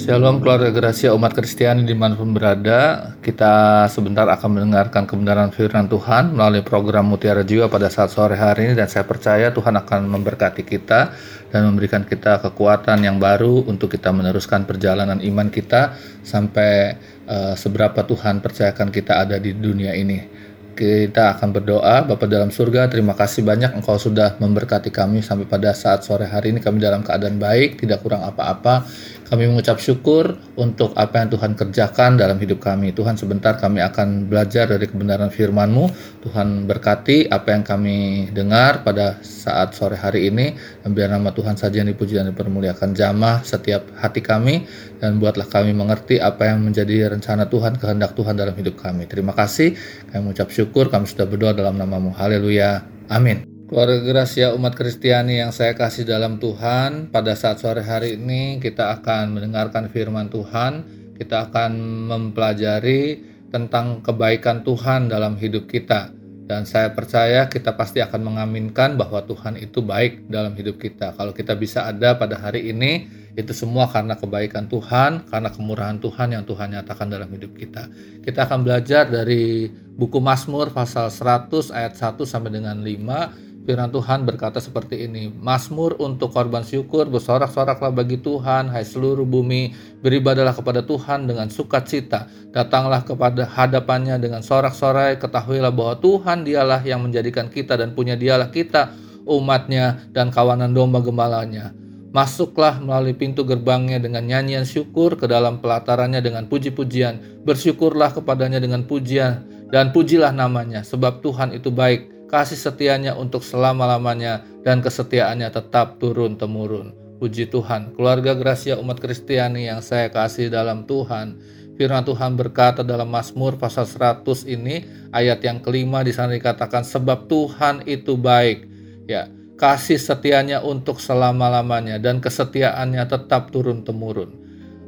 Shalom keluarga Gracia umat Kristiani di mana pun berada Kita sebentar akan mendengarkan kebenaran firman Tuhan Melalui program Mutiara Jiwa pada saat sore hari ini Dan saya percaya Tuhan akan memberkati kita Dan memberikan kita kekuatan yang baru Untuk kita meneruskan perjalanan iman kita Sampai uh, seberapa Tuhan percayakan kita ada di dunia ini kita akan berdoa. Bapak dalam surga, terima kasih banyak Engkau sudah memberkati kami sampai pada saat sore hari ini kami dalam keadaan baik, tidak kurang apa-apa. Kami mengucap syukur untuk apa yang Tuhan kerjakan dalam hidup kami. Tuhan sebentar kami akan belajar dari kebenaran firman-Mu. Tuhan berkati apa yang kami dengar pada saat sore hari ini. Dan biar nama Tuhan saja yang dipuji dan dipermuliakan jamah setiap hati kami. Dan buatlah kami mengerti apa yang menjadi rencana Tuhan, kehendak Tuhan dalam hidup kami. Terima kasih. Kami mengucap syukur. Kami sudah berdoa dalam namamu. Haleluya. Amin. Keluarga Gracia umat Kristiani yang saya kasih dalam Tuhan, pada saat sore hari ini kita akan mendengarkan firman Tuhan, kita akan mempelajari tentang kebaikan Tuhan dalam hidup kita. Dan saya percaya kita pasti akan mengaminkan bahwa Tuhan itu baik dalam hidup kita. Kalau kita bisa ada pada hari ini, itu semua karena kebaikan Tuhan, karena kemurahan Tuhan yang Tuhan nyatakan dalam hidup kita. Kita akan belajar dari buku Mazmur pasal 100 ayat 1 sampai dengan 5 Firman Tuhan berkata seperti ini, Mazmur untuk korban syukur, bersorak-soraklah bagi Tuhan, hai seluruh bumi, beribadalah kepada Tuhan dengan sukacita, datanglah kepada hadapannya dengan sorak-sorai, ketahuilah bahwa Tuhan dialah yang menjadikan kita dan punya dialah kita, umatnya dan kawanan domba gembalanya. Masuklah melalui pintu gerbangnya dengan nyanyian syukur ke dalam pelatarannya dengan puji-pujian. Bersyukurlah kepadanya dengan pujian dan pujilah namanya sebab Tuhan itu baik kasih setianya untuk selama-lamanya, dan kesetiaannya tetap turun-temurun. Puji Tuhan, keluarga Gracia umat Kristiani yang saya kasih dalam Tuhan. Firman Tuhan berkata dalam Mazmur pasal 100 ini, ayat yang kelima di sana dikatakan, sebab Tuhan itu baik. Ya, kasih setianya untuk selama-lamanya dan kesetiaannya tetap turun-temurun.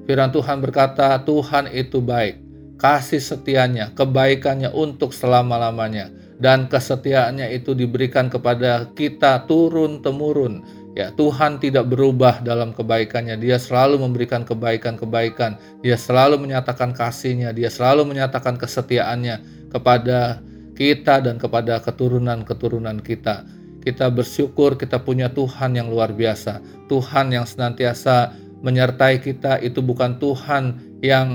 Firman Tuhan berkata, Tuhan itu baik. Kasih setianya, kebaikannya untuk selama-lamanya dan kesetiaannya itu diberikan kepada kita turun temurun. Ya, Tuhan tidak berubah dalam kebaikannya. Dia selalu memberikan kebaikan-kebaikan. Dia selalu menyatakan kasihnya. Dia selalu menyatakan kesetiaannya kepada kita dan kepada keturunan-keturunan kita. Kita bersyukur kita punya Tuhan yang luar biasa. Tuhan yang senantiasa menyertai kita itu bukan Tuhan yang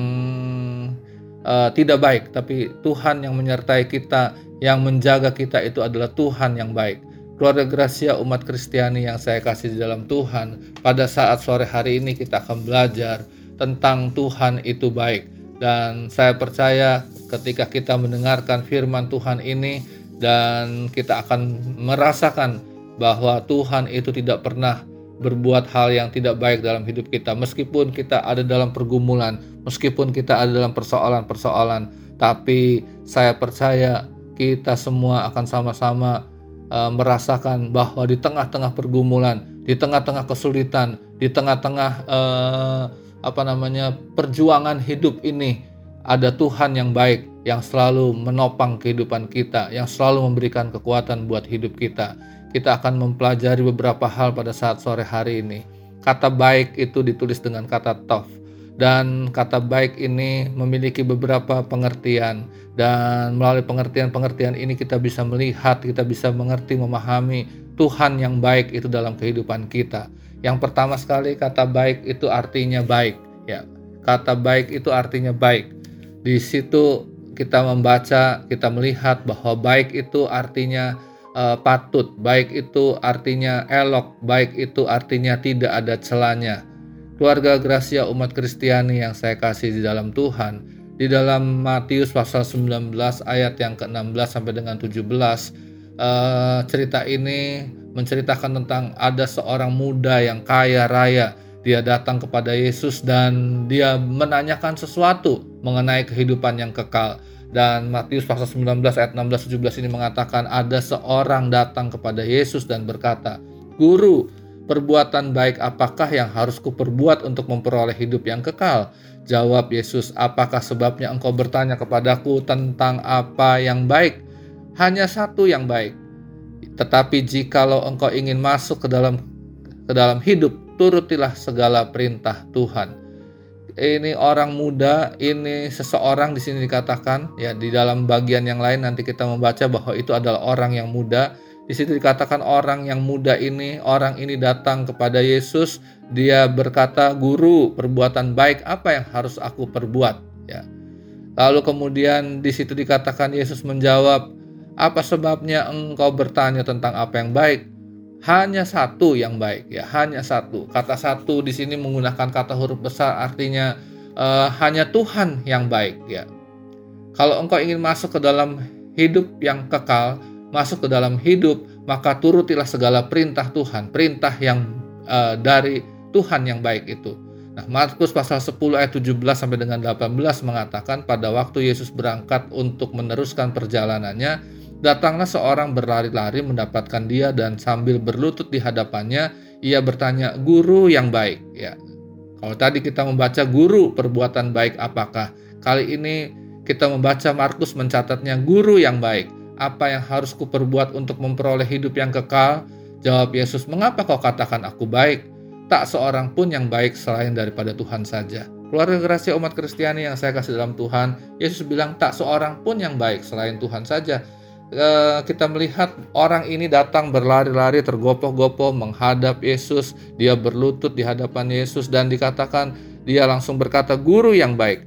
uh, tidak baik, tapi Tuhan yang menyertai kita yang menjaga kita itu adalah Tuhan yang baik. Keluarga Gracia umat Kristiani yang saya kasih di dalam Tuhan, pada saat sore hari ini kita akan belajar tentang Tuhan itu baik. Dan saya percaya ketika kita mendengarkan firman Tuhan ini dan kita akan merasakan bahwa Tuhan itu tidak pernah berbuat hal yang tidak baik dalam hidup kita meskipun kita ada dalam pergumulan, meskipun kita ada dalam persoalan-persoalan, tapi saya percaya kita semua akan sama-sama uh, merasakan bahwa di tengah-tengah pergumulan, di tengah-tengah kesulitan, di tengah-tengah uh, apa namanya perjuangan hidup ini ada Tuhan yang baik yang selalu menopang kehidupan kita, yang selalu memberikan kekuatan buat hidup kita. Kita akan mempelajari beberapa hal pada saat sore hari ini. Kata baik itu ditulis dengan kata tof dan kata baik ini memiliki beberapa pengertian dan melalui pengertian-pengertian ini kita bisa melihat, kita bisa mengerti, memahami Tuhan yang baik itu dalam kehidupan kita. Yang pertama sekali kata baik itu artinya baik, ya. Kata baik itu artinya baik. Di situ kita membaca, kita melihat bahwa baik itu artinya uh, patut, baik itu artinya elok, baik itu artinya tidak ada celanya keluarga Gracia umat Kristiani yang saya kasih di dalam Tuhan, di dalam Matius pasal 19 ayat yang ke-16 sampai dengan 17, uh, eh, cerita ini menceritakan tentang ada seorang muda yang kaya raya. Dia datang kepada Yesus dan dia menanyakan sesuatu mengenai kehidupan yang kekal. Dan Matius pasal 19 ayat 16 17 ini mengatakan ada seorang datang kepada Yesus dan berkata, "Guru, Perbuatan baik apakah yang harus kuperbuat untuk memperoleh hidup yang kekal? Jawab Yesus, apakah sebabnya engkau bertanya kepadaku tentang apa yang baik? Hanya satu yang baik. Tetapi jikalau engkau ingin masuk ke dalam ke dalam hidup, turutilah segala perintah Tuhan. ini orang muda, ini seseorang di sini dikatakan ya di dalam bagian yang lain nanti kita membaca bahwa itu adalah orang yang muda. Di situ dikatakan orang yang muda ini, orang ini datang kepada Yesus, dia berkata, "Guru, perbuatan baik apa yang harus aku perbuat?" Ya. Lalu kemudian di situ dikatakan Yesus menjawab, "Apa sebabnya engkau bertanya tentang apa yang baik? hanya satu yang baik ya hanya satu kata satu di sini menggunakan kata huruf besar artinya uh, hanya Tuhan yang baik ya kalau engkau ingin masuk ke dalam hidup yang kekal masuk ke dalam hidup maka turutilah segala perintah Tuhan perintah yang uh, dari Tuhan yang baik itu Nah, Markus pasal 10 ayat 17 sampai dengan 18 mengatakan pada waktu Yesus berangkat untuk meneruskan perjalanannya, Datanglah seorang berlari-lari mendapatkan dia dan sambil berlutut di hadapannya, ia bertanya, "Guru yang baik." Ya. Kalau tadi kita membaca guru perbuatan baik apakah? Kali ini kita membaca Markus mencatatnya guru yang baik. Apa yang harus kuperbuat untuk memperoleh hidup yang kekal? Jawab Yesus, "Mengapa kau katakan aku baik? Tak seorang pun yang baik selain daripada Tuhan saja." Keluarga gerasi umat Kristiani yang saya kasih dalam Tuhan, Yesus bilang tak seorang pun yang baik selain Tuhan saja. Eh, kita melihat orang ini datang berlari-lari tergopoh-gopoh menghadap Yesus, dia berlutut di hadapan Yesus dan dikatakan dia langsung berkata guru yang baik.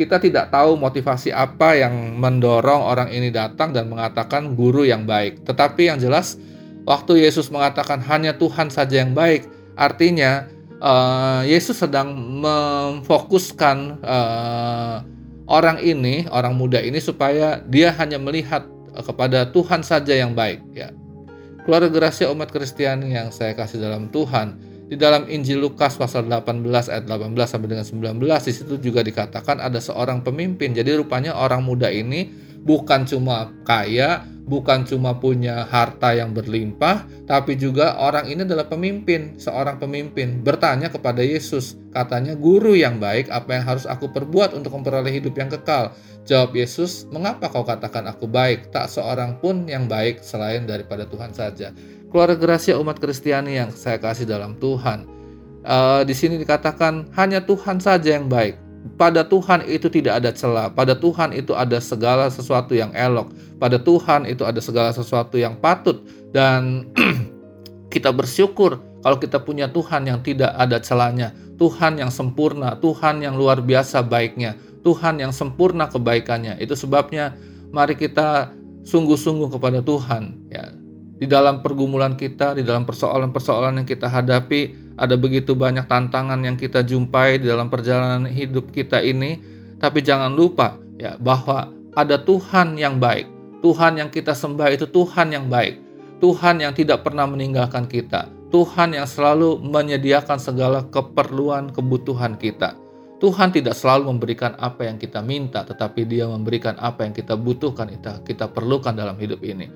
Kita tidak tahu motivasi apa yang mendorong orang ini datang dan mengatakan guru yang baik. Tetapi yang jelas waktu Yesus mengatakan hanya Tuhan saja yang baik, artinya uh, Yesus sedang memfokuskan uh, orang ini, orang muda ini supaya dia hanya melihat kepada Tuhan saja yang baik ya. Keluarga gerasi umat Kristiani yang saya kasih dalam Tuhan, di dalam Injil Lukas pasal 18 ayat 18 sampai dengan 19 di situ juga dikatakan ada seorang pemimpin. Jadi rupanya orang muda ini bukan cuma kaya, bukan cuma punya harta yang berlimpah, tapi juga orang ini adalah pemimpin, seorang pemimpin. Bertanya kepada Yesus, katanya, "Guru yang baik, apa yang harus aku perbuat untuk memperoleh hidup yang kekal?" Jawab Yesus, "Mengapa kau katakan aku baik? Tak seorang pun yang baik selain daripada Tuhan saja." Keluarga Gracia umat Kristiani yang saya kasih dalam Tuhan. Uh, di sini dikatakan hanya Tuhan saja yang baik. Pada Tuhan itu tidak ada celah, pada Tuhan itu ada segala sesuatu yang elok, pada Tuhan itu ada segala sesuatu yang patut. Dan kita bersyukur kalau kita punya Tuhan yang tidak ada celahnya, Tuhan yang sempurna, Tuhan yang luar biasa baiknya, Tuhan yang sempurna kebaikannya. Itu sebabnya mari kita sungguh-sungguh kepada Tuhan ya. Di dalam pergumulan kita, di dalam persoalan-persoalan yang kita hadapi, ada begitu banyak tantangan yang kita jumpai di dalam perjalanan hidup kita ini, tapi jangan lupa ya bahwa ada Tuhan yang baik. Tuhan yang kita sembah itu Tuhan yang baik. Tuhan yang tidak pernah meninggalkan kita. Tuhan yang selalu menyediakan segala keperluan kebutuhan kita. Tuhan tidak selalu memberikan apa yang kita minta, tetapi Dia memberikan apa yang kita butuhkan, kita, kita perlukan dalam hidup ini.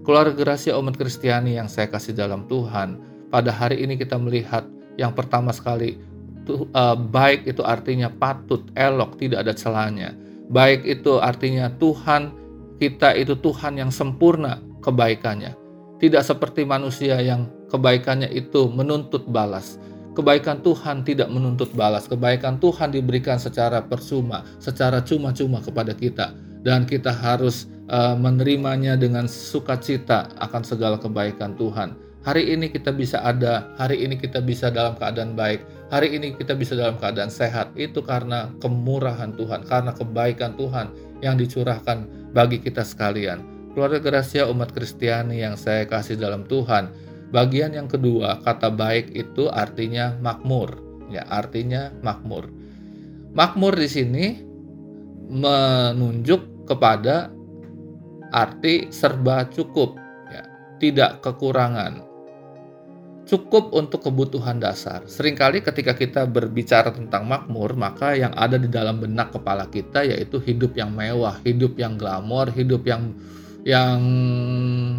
Keluarga rahasia umat Kristiani yang saya kasih dalam Tuhan, pada hari ini kita melihat yang pertama sekali uh, baik itu artinya patut, elok, tidak ada celahnya. Baik itu artinya Tuhan kita itu Tuhan yang sempurna kebaikannya. Tidak seperti manusia yang kebaikannya itu menuntut balas. Kebaikan Tuhan tidak menuntut balas. Kebaikan Tuhan diberikan secara persuma, secara cuma-cuma kepada kita dan kita harus uh, menerimanya dengan sukacita akan segala kebaikan Tuhan Hari ini kita bisa ada, hari ini kita bisa dalam keadaan baik, hari ini kita bisa dalam keadaan sehat. Itu karena kemurahan Tuhan, karena kebaikan Tuhan yang dicurahkan bagi kita sekalian. Keluarga Gracia umat Kristiani yang saya kasih dalam Tuhan. Bagian yang kedua, kata baik itu artinya makmur. Ya, artinya makmur. Makmur di sini menunjuk kepada arti serba cukup, ya, tidak kekurangan cukup untuk kebutuhan dasar. Seringkali ketika kita berbicara tentang makmur, maka yang ada di dalam benak kepala kita yaitu hidup yang mewah, hidup yang glamor, hidup yang yang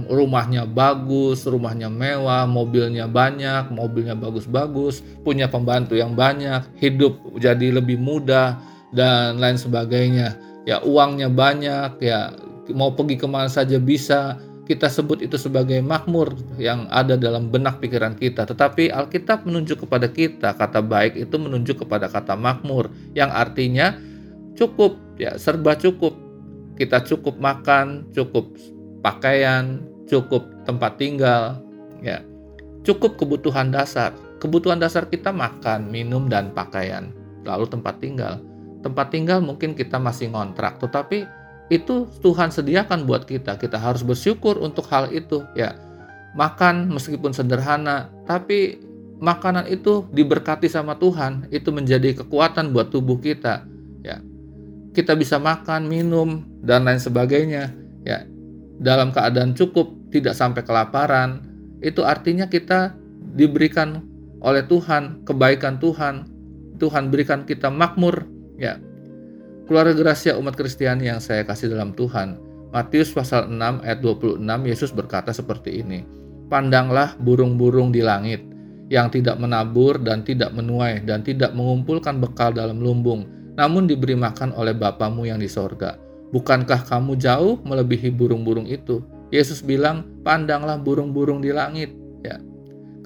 rumahnya bagus, rumahnya mewah, mobilnya banyak, mobilnya bagus-bagus, punya pembantu yang banyak, hidup jadi lebih mudah dan lain sebagainya. Ya uangnya banyak, ya mau pergi ke mana saja bisa, kita sebut itu sebagai makmur yang ada dalam benak pikiran kita, tetapi Alkitab menunjuk kepada kita kata baik itu menunjuk kepada kata makmur yang artinya cukup ya serba cukup. Kita cukup makan, cukup pakaian, cukup tempat tinggal, ya. Cukup kebutuhan dasar. Kebutuhan dasar kita makan, minum dan pakaian, lalu tempat tinggal. Tempat tinggal mungkin kita masih ngontrak, tetapi itu Tuhan sediakan buat kita. Kita harus bersyukur untuk hal itu ya. Makan meskipun sederhana, tapi makanan itu diberkati sama Tuhan, itu menjadi kekuatan buat tubuh kita ya. Kita bisa makan, minum dan lain sebagainya ya. Dalam keadaan cukup, tidak sampai kelaparan. Itu artinya kita diberikan oleh Tuhan kebaikan Tuhan. Tuhan berikan kita makmur ya Keluarga Gracia umat Kristiani yang saya kasih dalam Tuhan. Matius pasal 6 ayat 26 Yesus berkata seperti ini. Pandanglah burung-burung di langit yang tidak menabur dan tidak menuai dan tidak mengumpulkan bekal dalam lumbung, namun diberi makan oleh Bapamu yang di sorga. Bukankah kamu jauh melebihi burung-burung itu? Yesus bilang, pandanglah burung-burung di langit. Ya,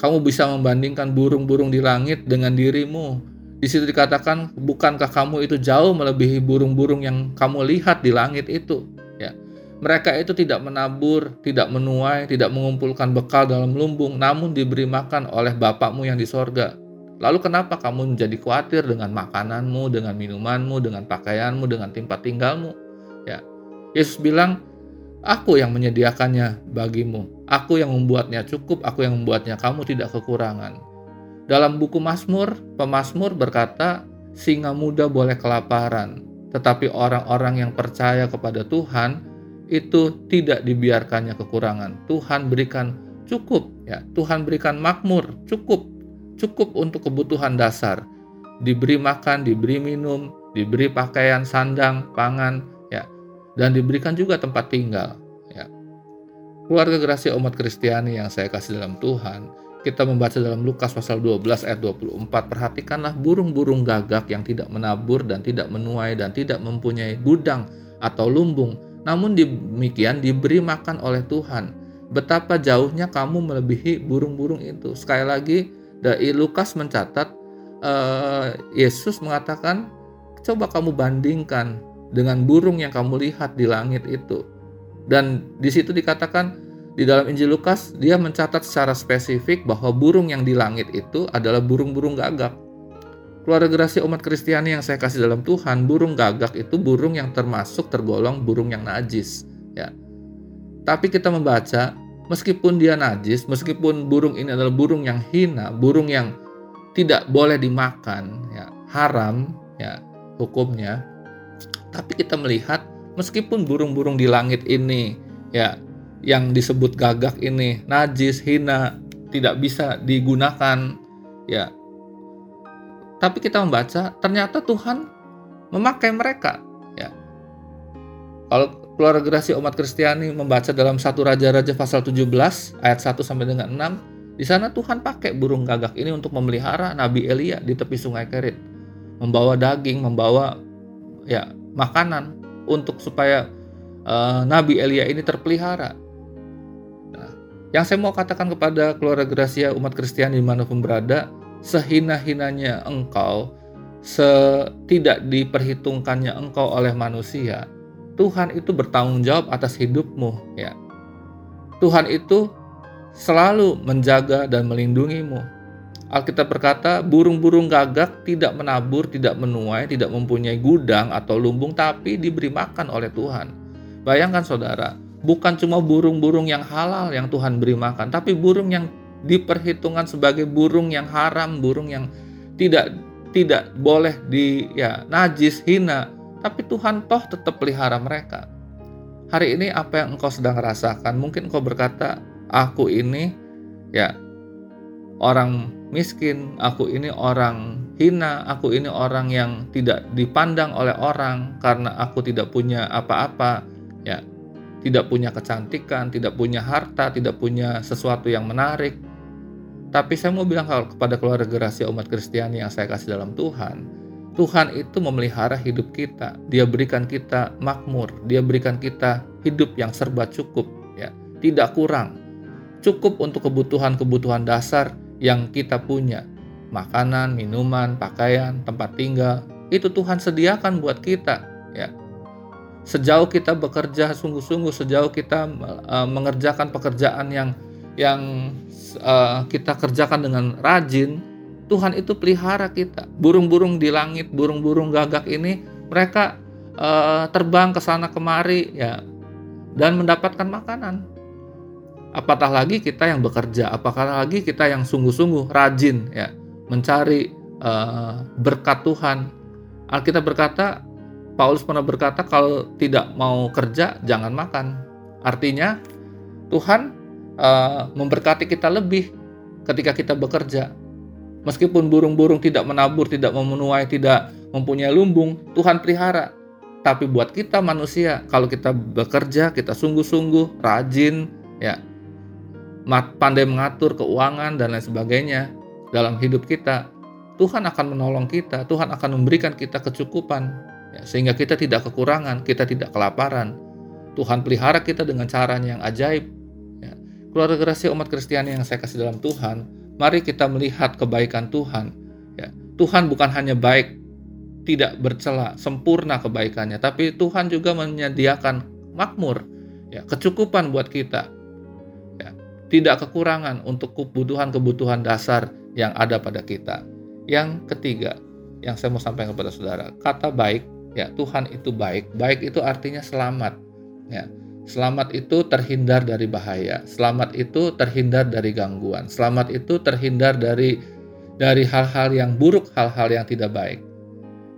kamu bisa membandingkan burung-burung di langit dengan dirimu di situ dikatakan, bukankah kamu itu jauh melebihi burung-burung yang kamu lihat di langit itu? Ya. Mereka itu tidak menabur, tidak menuai, tidak mengumpulkan bekal dalam lumbung, namun diberi makan oleh Bapakmu yang di sorga. Lalu kenapa kamu menjadi khawatir dengan makananmu, dengan minumanmu, dengan pakaianmu, dengan tempat tinggalmu? Ya. Yesus bilang, Aku yang menyediakannya bagimu. Aku yang membuatnya cukup, aku yang membuatnya kamu tidak kekurangan. Dalam buku Mazmur, pemazmur berkata, singa muda boleh kelaparan, tetapi orang-orang yang percaya kepada Tuhan itu tidak dibiarkannya kekurangan. Tuhan berikan cukup, ya. Tuhan berikan makmur, cukup, cukup untuk kebutuhan dasar. Diberi makan, diberi minum, diberi pakaian, sandang, pangan, ya. Dan diberikan juga tempat tinggal, ya. Keluarga gerasi umat Kristiani yang saya kasih dalam Tuhan, kita membaca dalam Lukas pasal 12 ayat 24, perhatikanlah burung-burung gagak yang tidak menabur dan tidak menuai dan tidak mempunyai gudang atau lumbung, namun demikian diberi makan oleh Tuhan. Betapa jauhnya kamu melebihi burung-burung itu. Sekali lagi, dari Lukas mencatat uh, Yesus mengatakan, coba kamu bandingkan dengan burung yang kamu lihat di langit itu. Dan di situ dikatakan di dalam Injil Lukas, dia mencatat secara spesifik bahwa burung yang di langit itu adalah burung-burung gagak. Keluarga gerasi umat Kristiani yang saya kasih dalam Tuhan, burung gagak itu burung yang termasuk tergolong burung yang najis. Ya. Tapi kita membaca, meskipun dia najis, meskipun burung ini adalah burung yang hina, burung yang tidak boleh dimakan, ya, haram, ya, hukumnya. Tapi kita melihat, meskipun burung-burung di langit ini, ya, yang disebut gagak ini najis, hina, tidak bisa digunakan, ya. Tapi kita membaca ternyata Tuhan memakai mereka, ya. Kalau keluarga gerasi umat Kristiani membaca dalam satu Raja-Raja pasal 17 ayat 1 sampai dengan 6, di sana Tuhan pakai burung gagak ini untuk memelihara Nabi Elia di tepi sungai Kerit. Membawa daging, membawa ya makanan untuk supaya uh, Nabi Elia ini terpelihara. Yang saya mau katakan kepada keluarga Gracia umat Kristiani di mana pun berada, sehina-hinanya engkau, setidak diperhitungkannya engkau oleh manusia, Tuhan itu bertanggung jawab atas hidupmu. Ya, Tuhan itu selalu menjaga dan melindungimu. Alkitab berkata, burung-burung gagak tidak menabur, tidak menuai, tidak mempunyai gudang atau lumbung, tapi diberi makan oleh Tuhan. Bayangkan saudara, bukan cuma burung-burung yang halal yang Tuhan beri makan, tapi burung yang diperhitungkan sebagai burung yang haram, burung yang tidak tidak boleh di ya najis, hina, tapi Tuhan toh tetap pelihara mereka. Hari ini apa yang engkau sedang rasakan? Mungkin engkau berkata, aku ini ya orang miskin, aku ini orang hina, aku ini orang yang tidak dipandang oleh orang karena aku tidak punya apa-apa. Tidak punya kecantikan, tidak punya harta, tidak punya sesuatu yang menarik. Tapi saya mau bilang kepada keluarga rahasia umat Kristiani yang saya kasih dalam Tuhan, Tuhan itu memelihara hidup kita. Dia berikan kita makmur, dia berikan kita hidup yang serba cukup, ya. tidak kurang. Cukup untuk kebutuhan-kebutuhan dasar yang kita punya. Makanan, minuman, pakaian, tempat tinggal, itu Tuhan sediakan buat kita, ya. Sejauh kita bekerja sungguh-sungguh, sejauh kita uh, mengerjakan pekerjaan yang yang uh, kita kerjakan dengan rajin, Tuhan itu pelihara kita. Burung-burung di langit, burung-burung gagak ini mereka uh, terbang ke sana kemari ya dan mendapatkan makanan. Apatah lagi kita yang bekerja, apakah lagi kita yang sungguh-sungguh rajin ya mencari uh, berkat Tuhan. Alkitab berkata, Paulus pernah berkata kalau tidak mau kerja jangan makan. Artinya Tuhan uh, memberkati kita lebih ketika kita bekerja. Meskipun burung-burung tidak menabur, tidak memenuhi, tidak mempunyai lumbung, Tuhan pelihara. Tapi buat kita manusia, kalau kita bekerja, kita sungguh-sungguh, rajin, ya, pandai mengatur keuangan dan lain sebagainya dalam hidup kita, Tuhan akan menolong kita, Tuhan akan memberikan kita kecukupan, ya, sehingga kita tidak kekurangan, kita tidak kelaparan. Tuhan pelihara kita dengan caranya yang ajaib. Ya. Keluarga gerasi umat Kristiani yang saya kasih dalam Tuhan, mari kita melihat kebaikan Tuhan. Ya. Tuhan bukan hanya baik tidak bercela, sempurna kebaikannya, tapi Tuhan juga menyediakan makmur, ya, kecukupan buat kita. Ya, tidak kekurangan untuk kebutuhan-kebutuhan dasar yang ada pada kita. Yang ketiga, yang saya mau sampaikan kepada saudara, kata baik, ya Tuhan itu baik. Baik itu artinya selamat. Ya, selamat itu terhindar dari bahaya. Selamat itu terhindar dari gangguan. Selamat itu terhindar dari dari hal-hal yang buruk, hal-hal yang tidak baik.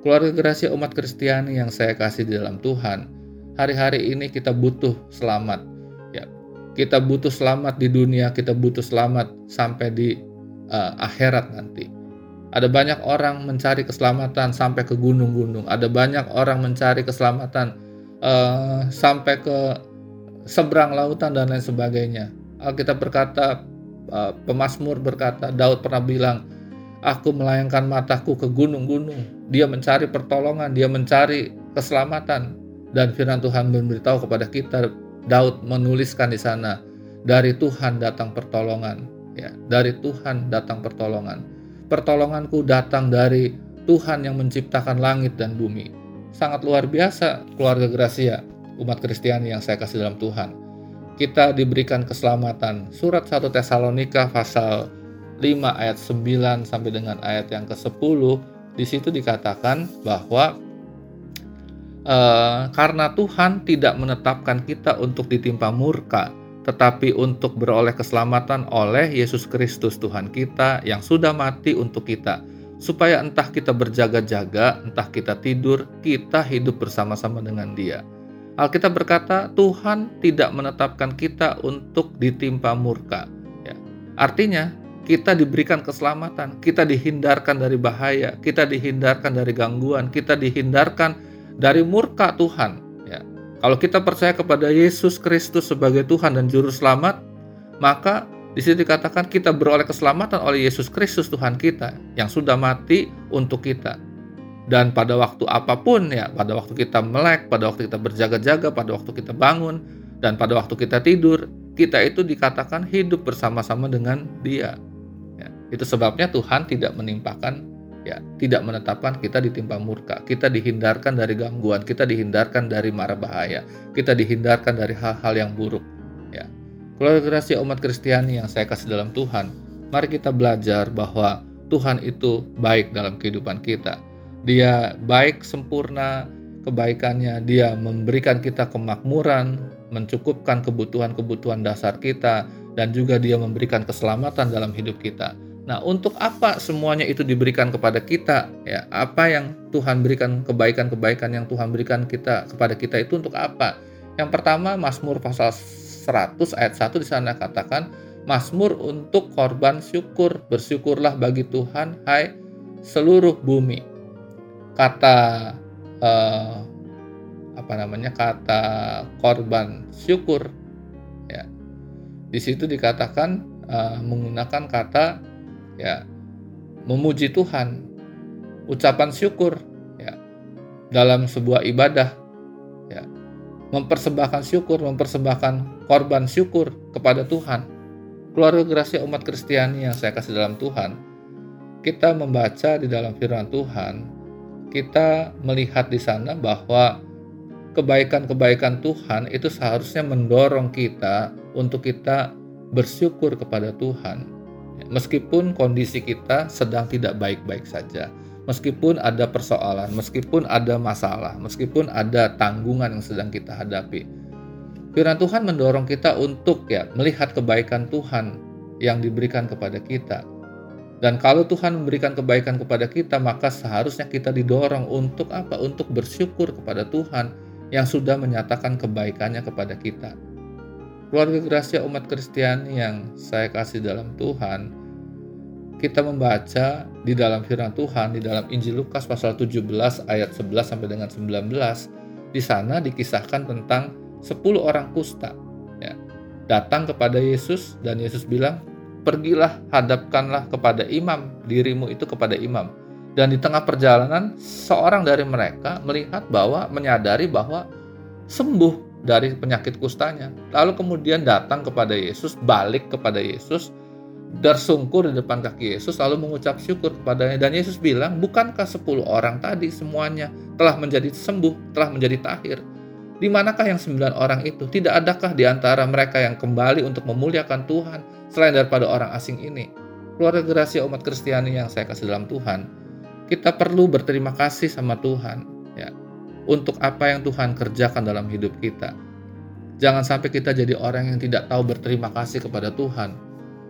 Keluarga gerasi umat Kristiani yang saya kasih di dalam Tuhan, hari-hari ini kita butuh selamat. Ya, kita butuh selamat di dunia, kita butuh selamat sampai di uh, akhirat nanti. Ada banyak orang mencari keselamatan sampai ke gunung-gunung. Ada banyak orang mencari keselamatan uh, sampai ke seberang lautan dan lain sebagainya. Alkitab berkata, uh, pemazmur berkata, Daud pernah bilang, Aku melayangkan mataku ke gunung-gunung. Dia mencari pertolongan, dia mencari keselamatan. Dan firman Tuhan memberitahu kepada kita, Daud menuliskan di sana, dari Tuhan datang pertolongan. Ya, dari Tuhan datang pertolongan. Pertolonganku datang dari Tuhan yang menciptakan langit dan bumi. Sangat luar biasa keluarga Gracia, umat Kristiani yang saya kasih dalam Tuhan. Kita diberikan keselamatan. Surat 1 Tesalonika pasal 5 ayat 9 sampai dengan ayat yang ke-10 di situ dikatakan bahwa e, karena Tuhan tidak menetapkan kita untuk ditimpa murka tetapi untuk beroleh keselamatan oleh Yesus Kristus Tuhan kita yang sudah mati untuk kita supaya entah kita berjaga-jaga entah kita tidur kita hidup bersama-sama dengan dia Alkitab berkata Tuhan tidak menetapkan kita untuk ditimpa murka ya. artinya kita diberikan keselamatan, kita dihindarkan dari bahaya, kita dihindarkan dari gangguan, kita dihindarkan dari murka Tuhan. Ya. Kalau kita percaya kepada Yesus Kristus sebagai Tuhan dan Juru Selamat, maka di sini dikatakan kita beroleh keselamatan oleh Yesus Kristus Tuhan kita yang sudah mati untuk kita. Dan pada waktu apa pun ya, pada waktu kita melek, pada waktu kita berjaga-jaga, pada waktu kita bangun, dan pada waktu kita tidur, kita itu dikatakan hidup bersama-sama dengan Dia. Itu sebabnya Tuhan tidak menimpakan ya, tidak menetapkan kita ditimpa murka. Kita dihindarkan dari gangguan, kita dihindarkan dari mara bahaya, kita dihindarkan dari hal-hal yang buruk. Ya. Keluarga umat Kristiani yang saya kasih dalam Tuhan, mari kita belajar bahwa Tuhan itu baik dalam kehidupan kita. Dia baik sempurna kebaikannya, dia memberikan kita kemakmuran, mencukupkan kebutuhan-kebutuhan dasar kita, dan juga dia memberikan keselamatan dalam hidup kita. Nah, untuk apa semuanya itu diberikan kepada kita? Ya, apa yang Tuhan berikan kebaikan-kebaikan yang Tuhan berikan kita kepada kita itu untuk apa? Yang pertama, Mazmur pasal 100 ayat 1 di sana katakan, Mazmur untuk korban syukur, bersyukurlah bagi Tuhan hai seluruh bumi. Kata eh, apa namanya? kata korban syukur ya. Di situ dikatakan uh, menggunakan kata ya memuji Tuhan, ucapan syukur ya dalam sebuah ibadah ya. mempersembahkan syukur, mempersembahkan korban syukur kepada Tuhan. Keluarga Gracia umat Kristiani yang saya kasih dalam Tuhan, kita membaca di dalam firman Tuhan, kita melihat di sana bahwa kebaikan-kebaikan Tuhan itu seharusnya mendorong kita untuk kita bersyukur kepada Tuhan. Meskipun kondisi kita sedang tidak baik-baik saja, meskipun ada persoalan, meskipun ada masalah, meskipun ada tanggungan yang sedang kita hadapi. Firman Tuhan mendorong kita untuk ya melihat kebaikan Tuhan yang diberikan kepada kita. Dan kalau Tuhan memberikan kebaikan kepada kita, maka seharusnya kita didorong untuk apa? Untuk bersyukur kepada Tuhan yang sudah menyatakan kebaikannya kepada kita. Keluarga Gracia umat Kristiani yang saya kasih dalam Tuhan, kita membaca di dalam firman Tuhan di dalam Injil Lukas pasal 17 ayat 11 sampai dengan 19 di sana dikisahkan tentang 10 orang kusta ya. Datang kepada Yesus dan Yesus bilang, "Pergilah, hadapkanlah kepada imam, dirimu itu kepada imam." Dan di tengah perjalanan seorang dari mereka melihat bahwa menyadari bahwa sembuh dari penyakit kustanya. Lalu kemudian datang kepada Yesus, balik kepada Yesus bersungkur di depan kaki Yesus lalu mengucap syukur kepadanya. Dan Yesus bilang bukankah 10 orang tadi semuanya telah menjadi sembuh telah menjadi tahir? Di manakah yang sembilan orang itu? Tidak adakah di antara mereka yang kembali untuk memuliakan Tuhan selain daripada orang asing ini? Keluarga gerasi umat Kristiani yang saya kasih dalam Tuhan kita perlu berterima kasih sama Tuhan untuk apa yang Tuhan kerjakan dalam hidup kita jangan sampai kita jadi orang yang tidak tahu berterima kasih kepada Tuhan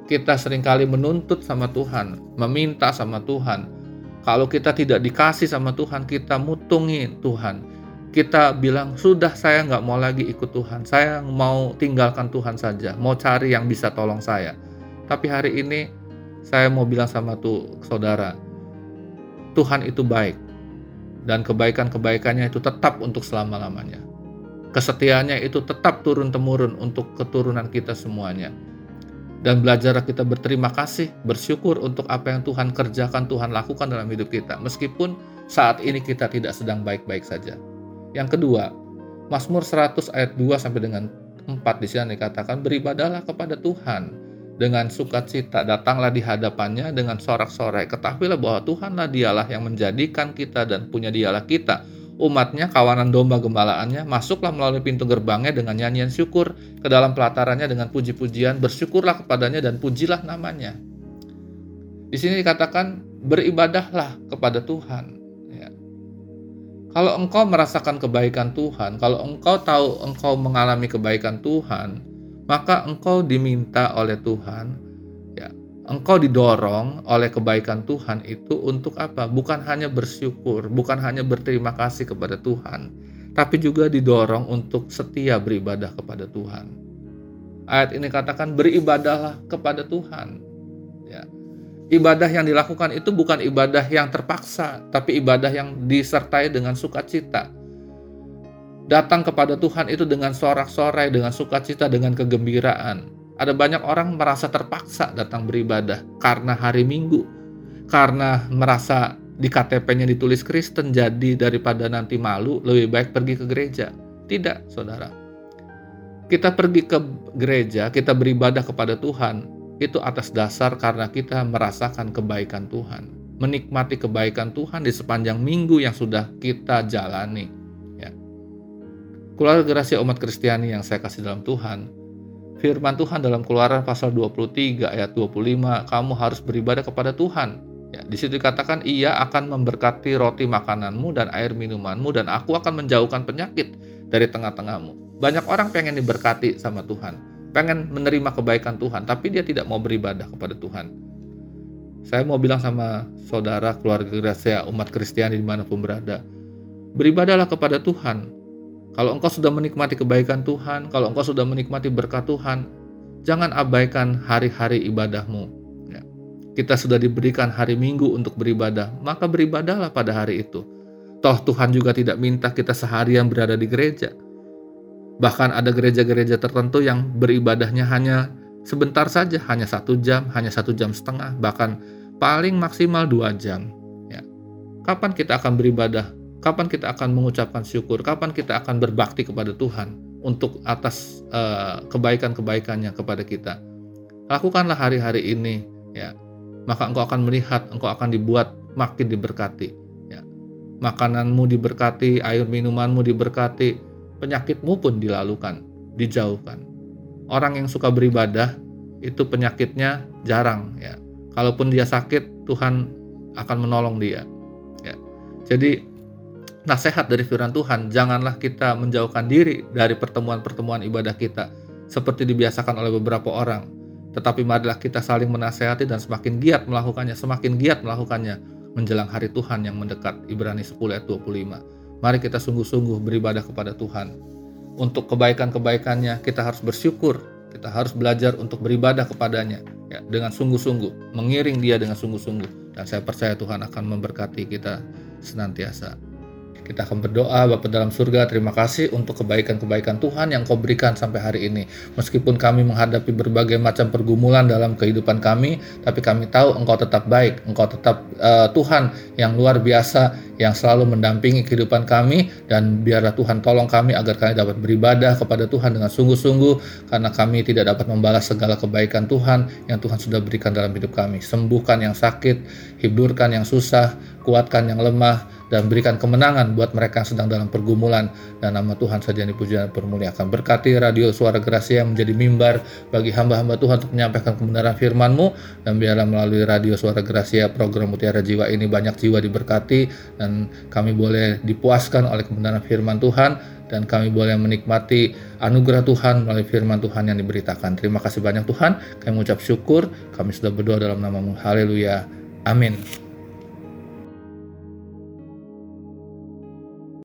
kita sering kali menuntut sama Tuhan, meminta sama Tuhan. Kalau kita tidak dikasih sama Tuhan, kita mutungi Tuhan. Kita bilang, sudah saya nggak mau lagi ikut Tuhan. Saya mau tinggalkan Tuhan saja. Mau cari yang bisa tolong saya. Tapi hari ini, saya mau bilang sama tuh saudara, Tuhan itu baik. Dan kebaikan-kebaikannya itu tetap untuk selama-lamanya. Kesetiaannya itu tetap turun-temurun untuk keturunan kita semuanya dan belajar kita berterima kasih, bersyukur untuk apa yang Tuhan kerjakan, Tuhan lakukan dalam hidup kita, meskipun saat ini kita tidak sedang baik-baik saja. Yang kedua, Mazmur 100 ayat 2 sampai dengan 4 di sini dikatakan beribadahlah kepada Tuhan dengan sukacita, datanglah di hadapannya dengan sorak-sorai. Ketahuilah bahwa Tuhanlah dialah yang menjadikan kita dan punya dialah kita umatnya, kawanan domba gembalaannya, masuklah melalui pintu gerbangnya dengan nyanyian syukur, ke dalam pelatarannya dengan puji-pujian, bersyukurlah kepadanya dan pujilah namanya. Di sini dikatakan beribadahlah kepada Tuhan. Ya. Kalau engkau merasakan kebaikan Tuhan, kalau engkau tahu engkau mengalami kebaikan Tuhan, maka engkau diminta oleh Tuhan engkau didorong oleh kebaikan Tuhan itu untuk apa? Bukan hanya bersyukur, bukan hanya berterima kasih kepada Tuhan, tapi juga didorong untuk setia beribadah kepada Tuhan. Ayat ini katakan beribadahlah kepada Tuhan. Ya. Ibadah yang dilakukan itu bukan ibadah yang terpaksa, tapi ibadah yang disertai dengan sukacita. Datang kepada Tuhan itu dengan sorak-sorai, dengan sukacita, dengan kegembiraan ada banyak orang merasa terpaksa datang beribadah karena hari Minggu, karena merasa di KTP-nya ditulis Kristen, jadi daripada nanti malu, lebih baik pergi ke gereja. Tidak, saudara. Kita pergi ke gereja, kita beribadah kepada Tuhan, itu atas dasar karena kita merasakan kebaikan Tuhan, menikmati kebaikan Tuhan di sepanjang minggu yang sudah kita jalani. Keluarga rahasia umat Kristiani yang saya kasih dalam Tuhan, firman Tuhan dalam Keluaran pasal 23 ayat 25, kamu harus beribadah kepada Tuhan. Ya, di situ dikatakan ia akan memberkati roti makananmu dan air minumanmu dan aku akan menjauhkan penyakit dari tengah-tengahmu. Banyak orang pengen diberkati sama Tuhan, pengen menerima kebaikan Tuhan, tapi dia tidak mau beribadah kepada Tuhan. Saya mau bilang sama saudara keluarga Gracia umat Kristiani di mana pun berada, beribadahlah kepada Tuhan, kalau engkau sudah menikmati kebaikan Tuhan, kalau engkau sudah menikmati berkat Tuhan, jangan abaikan hari-hari ibadahmu. Ya. Kita sudah diberikan hari Minggu untuk beribadah, maka beribadahlah pada hari itu. Toh Tuhan juga tidak minta kita seharian berada di gereja. Bahkan ada gereja-gereja tertentu yang beribadahnya hanya sebentar saja, hanya satu jam, hanya satu jam setengah, bahkan paling maksimal dua jam. Ya. Kapan kita akan beribadah Kapan kita akan mengucapkan syukur? Kapan kita akan berbakti kepada Tuhan untuk atas uh, kebaikan-kebaikannya kepada kita? Lakukanlah hari-hari ini, ya. Maka engkau akan melihat, engkau akan dibuat makin diberkati. Ya. Makananmu diberkati, air minumanmu diberkati, penyakitmu pun dilalukan, dijauhkan. Orang yang suka beribadah itu penyakitnya jarang, ya. Kalaupun dia sakit, Tuhan akan menolong dia. Ya. Jadi nasihat dari firman Tuhan, janganlah kita menjauhkan diri dari pertemuan-pertemuan ibadah kita seperti dibiasakan oleh beberapa orang. Tetapi marilah kita saling menasehati dan semakin giat melakukannya, semakin giat melakukannya menjelang hari Tuhan yang mendekat. Ibrani 10 ayat 25. Mari kita sungguh-sungguh beribadah kepada Tuhan. Untuk kebaikan-kebaikannya kita harus bersyukur, kita harus belajar untuk beribadah kepadanya ya, dengan sungguh-sungguh, mengiring dia dengan sungguh-sungguh. Dan saya percaya Tuhan akan memberkati kita senantiasa. Kita akan berdoa, Bapak dalam surga, terima kasih untuk kebaikan-kebaikan Tuhan yang kau berikan sampai hari ini. Meskipun kami menghadapi berbagai macam pergumulan dalam kehidupan kami, tapi kami tahu Engkau tetap baik, Engkau tetap uh, Tuhan yang luar biasa, yang selalu mendampingi kehidupan kami, dan biarlah Tuhan tolong kami agar kami dapat beribadah kepada Tuhan dengan sungguh-sungguh, karena kami tidak dapat membalas segala kebaikan Tuhan yang Tuhan sudah berikan dalam hidup kami. Sembuhkan yang sakit, hidurkan yang susah, kuatkan yang lemah, dan berikan kemenangan buat mereka yang sedang dalam pergumulan dan nama Tuhan saja yang dipuji dan permuliakan berkati radio suara Gracia yang menjadi mimbar bagi hamba-hamba Tuhan untuk menyampaikan kebenaran firman-Mu dan biarlah melalui radio suara Gracia program Mutiara Jiwa ini banyak jiwa diberkati dan kami boleh dipuaskan oleh kebenaran firman Tuhan dan kami boleh menikmati anugerah Tuhan melalui firman Tuhan yang diberitakan. Terima kasih banyak Tuhan. Kami mengucap syukur. Kami sudah berdoa dalam namamu. Haleluya. Amin.